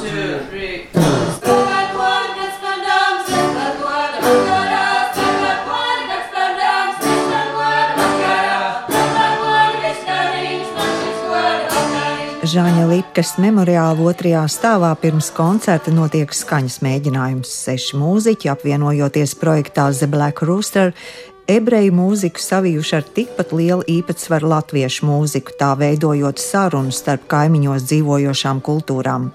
two, three. Žāņa Lipkas memoriāla otrajā stāvā pirms koncerta notiek skaņas mēģinājums. Seši mūziķi apvienojoties projektā The Black Rooster ebreju mūziku savijuši ar tikpat lielu īpatsvaru latviešu mūziku, tā veidojot sarunu starp kaimiņos dzīvojošām kultūrām.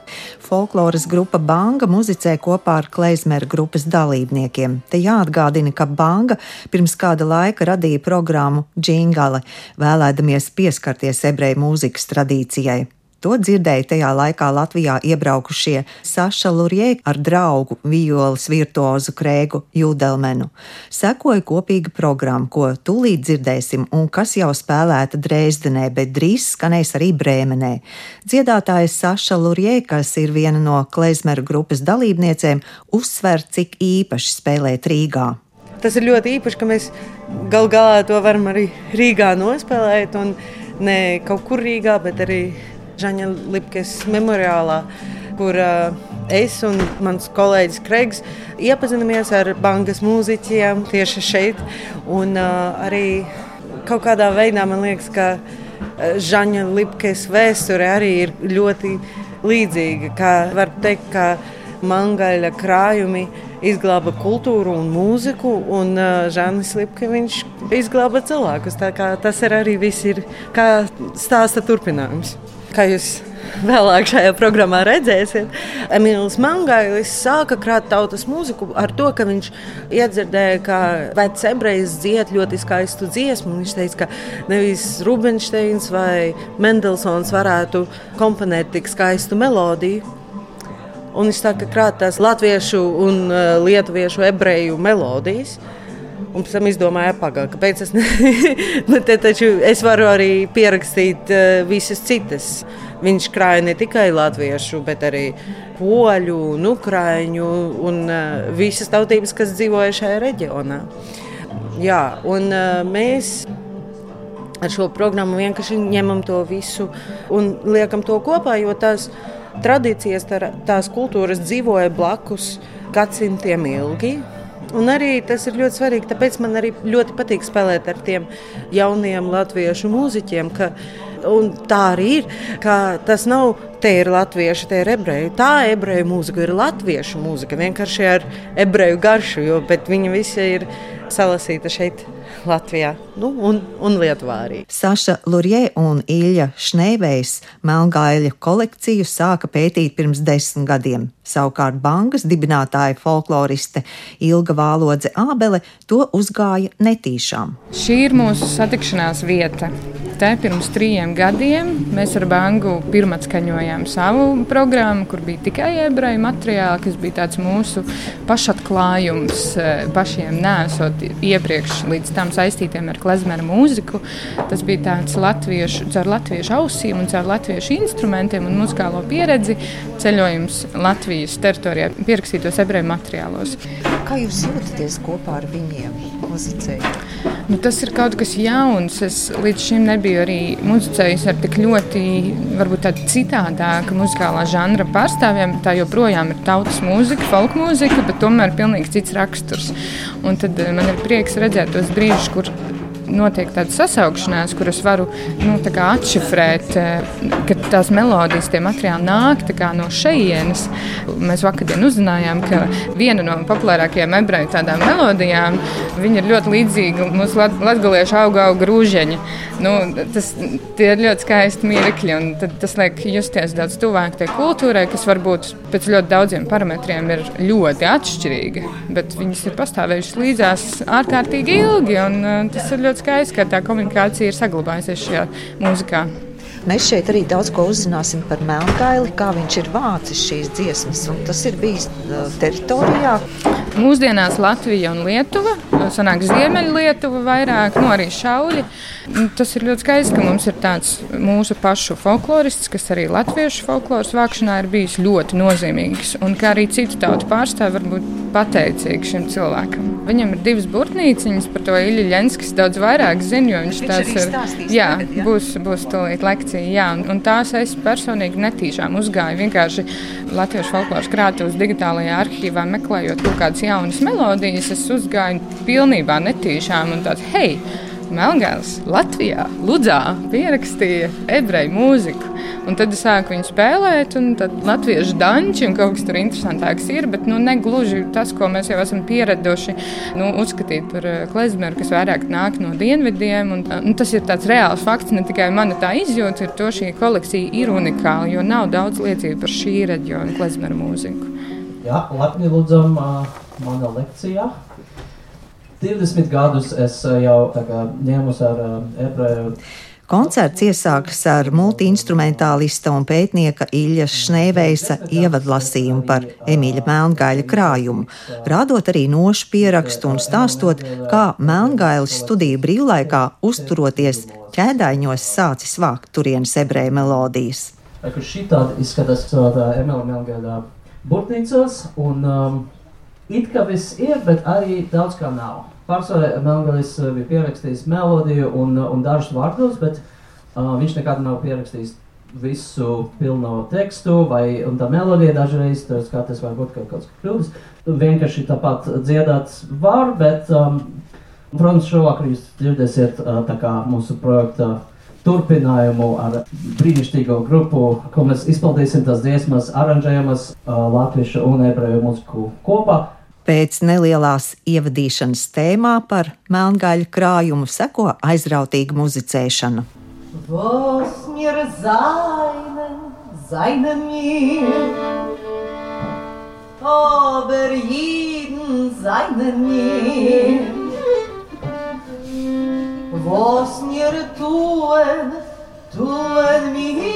Folkloras grupa Banga muzicē kopā ar Kleizmera grupas dalībniekiem. Te jāatgādina, ka Banga pirms kāda laika radīja programmu Džingale, vēlēdamies pieskarties ebreju mūzikas tradīcijai. To dzirdēja tajā laikā Latvijā iebraukušie Saša Lurjē ar draugu violas virtuozu Krēgu Judelmenu. Sekoja kopīga programma, ko tūlīt dzirdēsim un kas jau spēlēta Dresdenē, bet drīz skanēs arī Brēmenē. Dziedātāja Saša Lurjē, kas ir viena no Kleizmeru grupas dalībniecēm, uzsver, cik īpaši spēlēt Rīgā. Tas ir ļoti īpaši, ka mēs gal galā to varam arī Rīgā nospēlēt. Ne kaut kur Rīgā, bet arī Žaņa Lipkes memoriālā, kur uh, es un mans kolēģis Kreigs iepazināmies ar bankas mūziķiem tieši šeit. Un uh, arī kaut kādā veidā man liekas, ka uh, Žaņa Lipkes vēsture arī ir ļoti līdzīga. Kā var teikt, ka mangaļa krājumi izglāba kultūru un mūziku, un uh, Žanis Lipke viņš izglāba cilvēkus. Tas arī viss ir kā stāsta turpinājums. Kā jūs vēlāk šajā programmā redzēsiet, Emīls Mangailis sāka krāt tautas mūziku ar to, ka viņš iedzirdēja, ka vecs ebrejs dzied ļoti skaistu dziesmu. Viņš teica, ka nevis Rubinsteins vai Mendelsons varētu komponēt tik skaistu melodiju. Un viņš sāka krāt tās latviešu un uh, lietuviešu ebreju melodijas. Un pēc tam izdomāja, pagaidi, kāpēc es, ne... te, taču es varu arī pierakstīt uh, visas citas. Viņš krāja ne tikai latviešu, bet arī poļu, un ukrāņu un uh, visas tautības, kas dzīvoja šajā reģionā. Jā, un uh, mēs ar šo programmu vienkārši ņemam to visu un liekam to kopā, jo tās tradīcijas, tās kultūras dzīvoja blakus gadsimtiem ilgi. Un arī tas ir ļoti svarīgi, tāpēc man arī ļoti patīk spēlēt ar tiem jauniem latviešu mūziķiem. Ka, tā arī ir. Tas nav te ir latvieši, te ir ebreji. Tā ebreju mūzika ir latviešu mūzika, vienkārši ar ebreju garšu, jo viņa visi ir salasīta šeit. Latvijā nu, un, un Lietuvā arī. Saša Lurjē un Ilja Šnēvējs Melngāļa kolekciju sāka pētīt pirms desmit gadiem. Savukārt bankas dibinātāja folkloriste Ilga Vālodze Ābele to uzgāja netīšām. Šī ir mūsu satikšanās vieta. Te pirms trījiem gadiem mēs ar banku pirmatskaņojām savu programmu, kur bija tikai ebreju materiāli, kas bija tāds mūsu pašatklājums, eh, pašiem nesot iepriekš līdz tam saistītiem ar klezmera mūziku. Tas bija tāds latviešu, caur latviešu ausīm un caur latviešu instrumentiem un muzikālo pieredzi ceļojums Latvijas teritorijā pierakstītos ebreju materiālos. Kā jūs jūtaties kopā ar viņiem muzicējot? Nu, tas ir kaut kas jauns. Es līdz šim nebiju arī muzicējis ar tik ļoti, varbūt tādu citādāku muzikālā žanra pārstāvjiem. Tā joprojām ir tautas mūzika, folk mūzika, bet tomēr pilnīgi cits raksturs. Un tad eh, man ir prieks redzēt tos brīžus, kur notiek tāda sasaukšanās, kuras varu nu, atšifrēt, eh, ka tās melodijas, tie materiāli nāk no šejienes. Mēs vakardien uzzinājām, ka viena no populārākajām ebreju tādām melodijām ir ļoti līdzīga mūsu latgaliešu auga auga rūžeņa. Nu, tas ir ļoti skaisti mirkļi, un tas liek justies daudz tuvāk tai kultūrai, kas varbūt pēc ļoti daudziem parametriem ir ļoti atšķirīga, bet viņas ir pastāvējušas līdzās ārkārtīgi ilgi, un uh, tas ir ļoti skaisti, ka tā komunikācija ir saglabājusies šajā mūzikā. Mēs šeit arī daudz ko uzzināsim par Melnkaili, kā viņš ir vācis šīs dziesmas. Tas ir bijis uh, teritorijā. Mūsdienās Latvija un Lietuva, sanāk Ziemeļlietuva vairāk, nu arī Šauļi. Tas ir ļoti skaisti, ka mums ir tāds mūsu pašu folklorists, kas arī latviešu folkloras vākšanā ir bijis ļoti nozīmīgs. Un kā arī citu tautu pārstāvji var būt pateicīgi šim cilvēkam. Viņam ir divas burtnīciņas, par to Ilja Lenskis daudz vairāk zina, jo viņš, viņš tāds ir. Jā, tagad, jā? Būs, būs tūlīt lekcija jā, un, un tās es personīgi netīšām uzgāju. Vienkārši Latvijas folkloras krātuves digitālajā arhīvā meklējot kaut kādas jaunas melodijas, es uzgāju pilnībā netīšām un tāds, hei! Melngāls Latvijā, Ludzā pierakstīja ebreju mūziku. Un tad es sāku viņu spēlēt, un tad latviešu danči un kaut kas tur interesantāks ir, bet nu, ne gluži tas, ko mēs jau esam pieraduši nu, uzskatīt par uh, klezmeru, kas vairāk nāk no dienvidiem. Un, uh, nu, tas ir tāds reāls fakts, ne tikai mana tā izjūta, ir to šī kolekcija ir unikāla, jo nav daudz liecību par šī reģiona klezmeru mūziku. Jā, lepni lūdzam uh, manā lekcijā. 20 gadus es uh, jau ņēmu ar uh, ebreju Koncerts iesākas ar multiinstrumentālista un pētnieka Ilja Šneiveisa ievadlasījumu par Emīļa Melngaļa krājumu, rādot arī nošu pierakstu un stāstot, kā Melngailis studiju brīvlaikā uzturoties ķēdaiņos sācis vākt turienes ebreju melodijas. Šī tāda izskatās Emīļa Melngaļa burtnīcos, un um, it kā viss ir, bet arī daudz kā nav. Pārsvarā Melngalis eh, bija pierakstījis melodiju un, eh, un dažus vārdus, bet uh, viņš nekad nav pierakstījis visu pilno tekstu, vai tā melodija dažreiz, tas tas var būt kaut kāds kļūdas. Vienkārši tāpat dziedāt var, bet, um, protams, šovakar jūs dzirdēsiet uh, mūsu projekta turpinājumu ar brīnišķīgo grupu, ko mēs izpildīsim tās dziesmas, aranžējumas uh, latviešu un ebreju mūziku kopā. Pēc nelielās ievadīšanas tēmā par melngaļu krājumu seko aizrautīga muzicēšana. Seinen, seinen mir, Was mir tun, tun mir.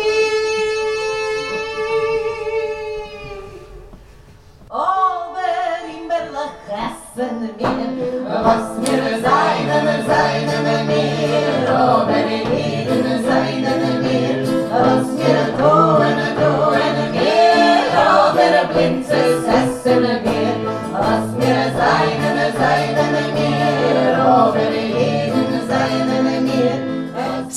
Gessen mir, was mir seinen, seinen mir, aber jeden seinen mir, was mir tun, tun mir, aber blinzes essen mir,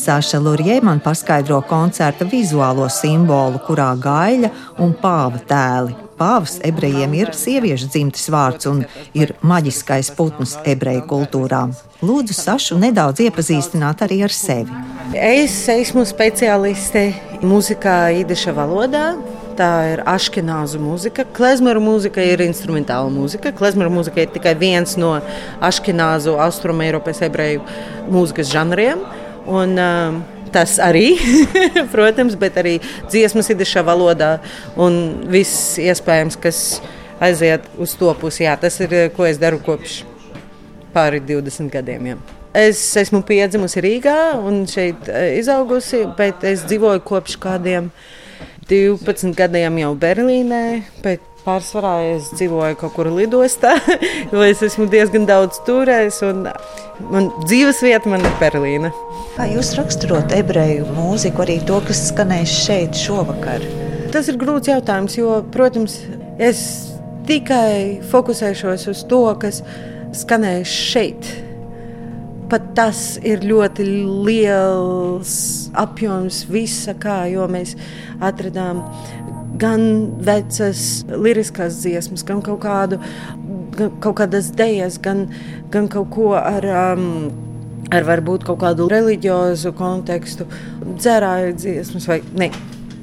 mir. Saša Lurjē man paskaidro koncerta vizuālo simbolu, kurā gaļa un pāva tēli pāvs ebrejiem ir sieviešu dzimtes vārds un ir maģiskais putns ebreju kultūrā. Lūdzu, Sašu nedaudz iepazīstināt arī ar sevi. Es esmu speciāliste mūzikā īdeša valodā. Tā ir aškenāzu mūzika. Klezmeru mūzika ir instrumentāla mūzika. Klezmeru mūzika ir tikai viens no aškenāzu austrumēropas ebreju mūzikas žanriem. Un, uh, Tas arī, protams, bet arī dziesmas šajā valodā un viss iespējams, kas aiziet uz to pusi. Jā, tas ir, ko es daru kopš pāri 20 gadiem. Jā. Es esmu piedzimusi Rīgā un šeit eh, izaugusi, bet es dzīvoju kopš kādiem 12 gadiem jau Berlīnē. Pārsvarā es dzīvoju kaut kur lidostā, jo es esmu diezgan daudz turējis. Man dzīves vieta man ir Berlīna. Kā jūs raksturot ebreju mūziku, arī to, kas skanēs šeit šovakar? Tas ir grūts jautājums, jo, protams, es tikai fokusēšos uz to, kas skanēs šeit. Pat tas ir ļoti liels apjoms, visa kā, jo mēs atradām gan vecas liriskās dziesmas, gan kaut, kādu, gan kaut kādas dejas, gan, gan kaut ko ar. Um, ar varbūt kaut kādu reliģiozu kontekstu, dzērāju dziesmas vai ne.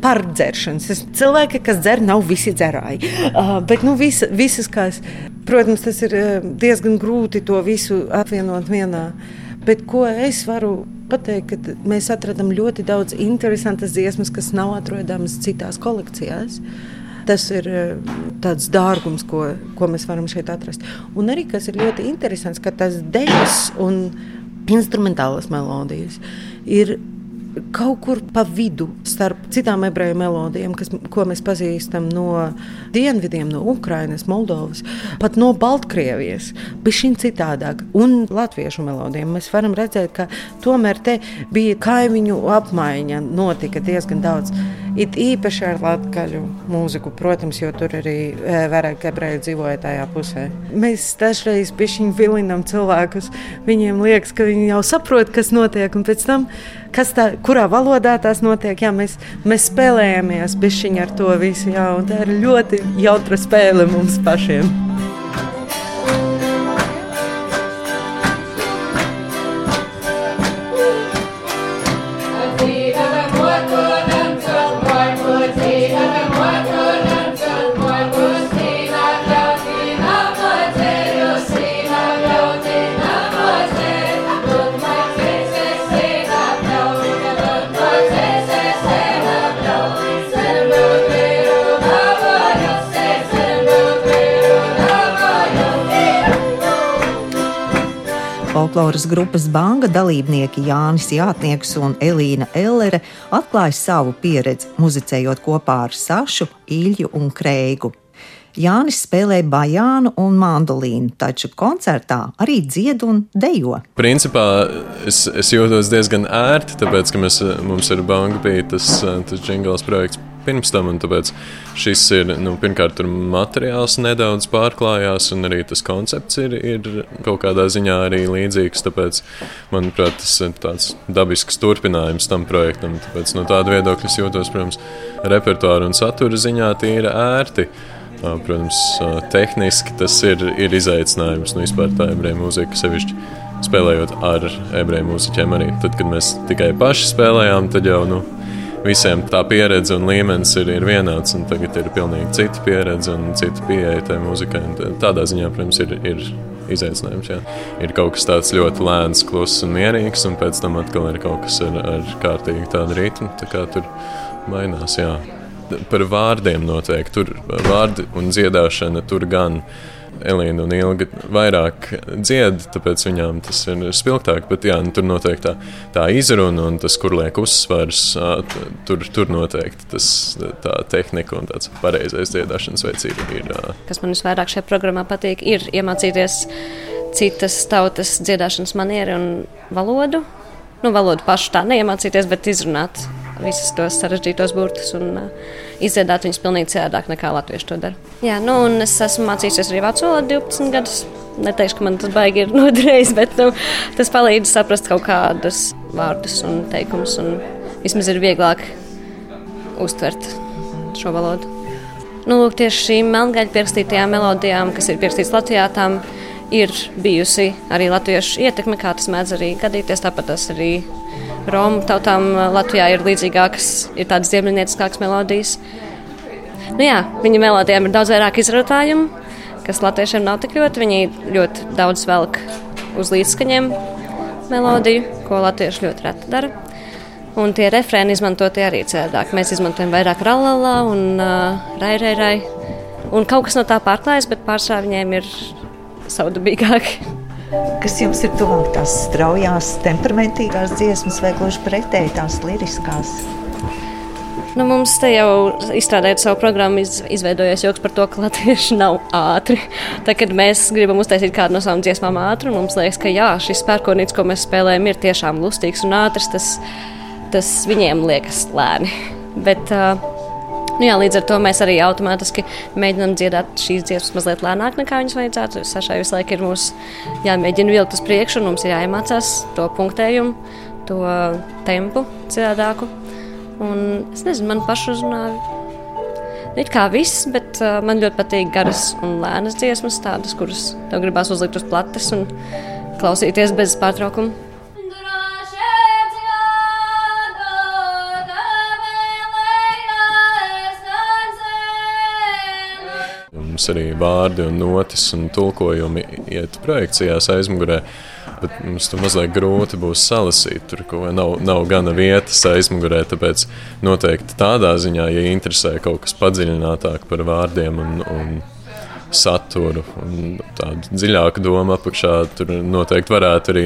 Pārdzeršanas. Cilvēki, kas dzer, nav visi dzerāji. Uh, bet nu, visa, visas, kas, protams, tas ir uh, diezgan grūti to visu apvienot vienā. Bet ko es varu pateikt, ka mēs atradām ļoti daudz interesantas dziesmas, kas nav atrodamas citās kolekcijās. Tas ir uh, tāds dārgums, ko, ko mēs varam šeit atrast. Un arī kas ir ļoti interesants, ka tas dejas un instrumentālas melodijas ir kaut kur pa vidu starp citām ebreju melodijām, kas, ko mēs pazīstam no dienvidiem, no Ukrainas, Moldovas, pat no Baltkrievijas, bija šī citādāk. Un latviešu melodijām mēs varam redzēt, ka tomēr te bija kaimiņu apmaiņa, notika diezgan daudz. It īpaši ar latgaļu mūziku, protams, jo tur arī e, vairāk ebreju dzīvoja tajā pusē. Mēs dažreiz bišķiņ vilinam cilvēkus. Viņiem liekas, ka viņi jau saprot, kas notiek, un pēc tam, tā, kurā valodā tās notiek, jā, mēs, mēs spēlējamies bišķiņ ar to visu, jā, tā ir ļoti jautra spēle mums pašiem. Folkloras grupas Banga dalībnieki Jānis Jātnieks un Elīna Ellere atklāja savu pieredzi muzicējot kopā ar Sašu, Ilju un Kreigu. Jānis spēlē bajānu un mandolīnu, taču koncertā arī dzied un dejo. Principā es, es jūtos diezgan ērti, tāpēc, ka mēs, mums ir banka bija tas, tas jingls projekts pirms tam. Tāpēc šis ir nu, pirmkārt, tur materiāls nedaudz pārklājās, un arī tas koncepts ir, ir kaut kādā ziņā arī līdzīgs. Tāpēc, manuprāt, tas ir tāds dabisks turpinājums tam projektam. Tāpēc no tāda viedokļa jūtos, protams, repertuāra un satura ziņā tīri ērti. Protams, tehniski tas ir, ir izaicinājums nu, vispār tā ebreju mūzika sevišķi spēlējot ar ebreju mūziķiem arī. Tad, kad mēs tikai paši spēlējām, tad jau nu, visiem tā pieredze un līmenis ir, ir vienāds. Tagad ir pilnīgi cita pieredze un cita pieeja tai muzikai. Tādā ziņā, protams, ir, ir izaicinājums. Jā. Ir kaut kas tāds ļoti lēns, kluss un mierīgs, un pēc tam atkal ir kaut kas ar, ar kārtīgi tādu ritmu. Tā kā tur mainās. Jā. Par vārdiem noteikti tur vārdi un dziedāšana tur gan. Elīna un Ilga vairāk dzied, tāpēc viņām tas ir spilgtāk. Bet jā, nu, tur noteikti tā, tā izruna un tas, kur liek uzsvars, tur, tur noteikti tas, tā tehnika un tāds pareizais dziedāšanas veids ir. Kas man visvairāk šajā programmā patīk, ir iemācīties citas tautas dziedāšanas manieri un valodu. Nu, valodu pašu tā neiemācīties, bet izrunāt visus tos sarežģītos burtus un uh, izdziedāt viņus pilnīgi citādāk nekā latvieši to dara. Jā, nu, un es esmu mācījusies arī vācu valodu 12 gadus. Neteikšu, ka man tas baigi ir noderējis, bet nu, tas palīdz saprast kaut kādus vārdus un teikumus. Un vismaz ir vieglāk uztvert šo valodu. Nu, lūk, tieši šīm melngaļu pierakstītajām melodijām, kas ir pierakstītas Latvijā, tām ir bijusi arī latviešu ietekme, kā tas mēdz arī gadīties. Tāpat tas arī Romu tautām Latvijā ir līdzīgākas, ir tādas ziemeļnieciskākas melodijas. Nu jā, viņa melodijām ir daudz vairāk izrotājumu, kas latviešiem nav tik ļoti. Viņi ļoti daudz velk uz līdzskaņiem melodiju, ko latvieši ļoti reti dara. Un tie refrēni izmantotie arī cēlāk. Mēs izmantojam vairāk rallā un uh, rairairai. Un kaut kas no tā pārklājas, bet pārsvarā viņiem ir savdabīgāki. Kas jums ir tuvāk tās straujās, temperamentīgās dziesmas vai gluži pretēji tās liriskās? Nu, mums te jau izstrādājot savu programmu, iz, izveidojies joks par to, ka latvieši nav ātri. Tad, kad mēs gribam uztaisīt kādu no savām dziesmām ātru, mums liekas, ka jā, šis pērkonīts, ko mēs spēlējam, ir tiešām lustīgs un ātrs. Tas, tas viņiem liekas lēni. Bet, uh, Nu, jā, līdz ar to mēs arī automātiski mēģinām dziedāt šīs dziesmas mazliet lēnāk nekā viņas vajadzētu. Sašai visu laiku ir mums jāmēģina vilkt uz priekšu, un mums ir jāiemācās to punktējumu, to tempu citādāku. Un es nezinu, man pašu uzrunāja. It kā viss, bet uh, man ļoti patīk garas un lēnas dziesmas, tādas, kuras tev gribās uzlikt uz plates un klausīties bez pārtraukuma. Mums arī vārdi un notis un tulkojumi iet projekcijās aizmugurē. Bet mums tur mazliet grūti būs salasīt. Tur nav, nav gana vietas aizmugurē. Tāpēc noteikti tādā ziņā, ja interesē kaut kas padziļinātāk par vārdiem un, un saturu un tādu dziļāku domu apakšā, tur noteikti varētu arī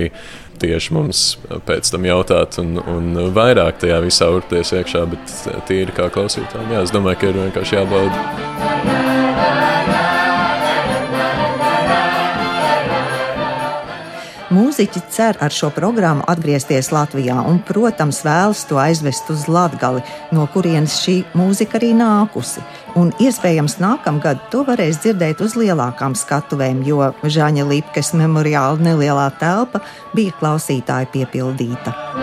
tieši mums pēc tam jautāt un, un vairāk tajā visā urpties iekšā. Bet tīri kā klausītājiem, jā, es domāju, ka ir vienkārši jābauda. Mūziķi cer ar šo programmu atgriezties Latvijā un, protams, vēlas to aizvest uz Latgali, no kurienes šī mūzika arī nākusi. Un iespējams nākamgad to varēs dzirdēt uz lielākām skatuvēm, jo Žaņa Lipkes memoriāla nelielā telpa bija klausītāja piepildīta.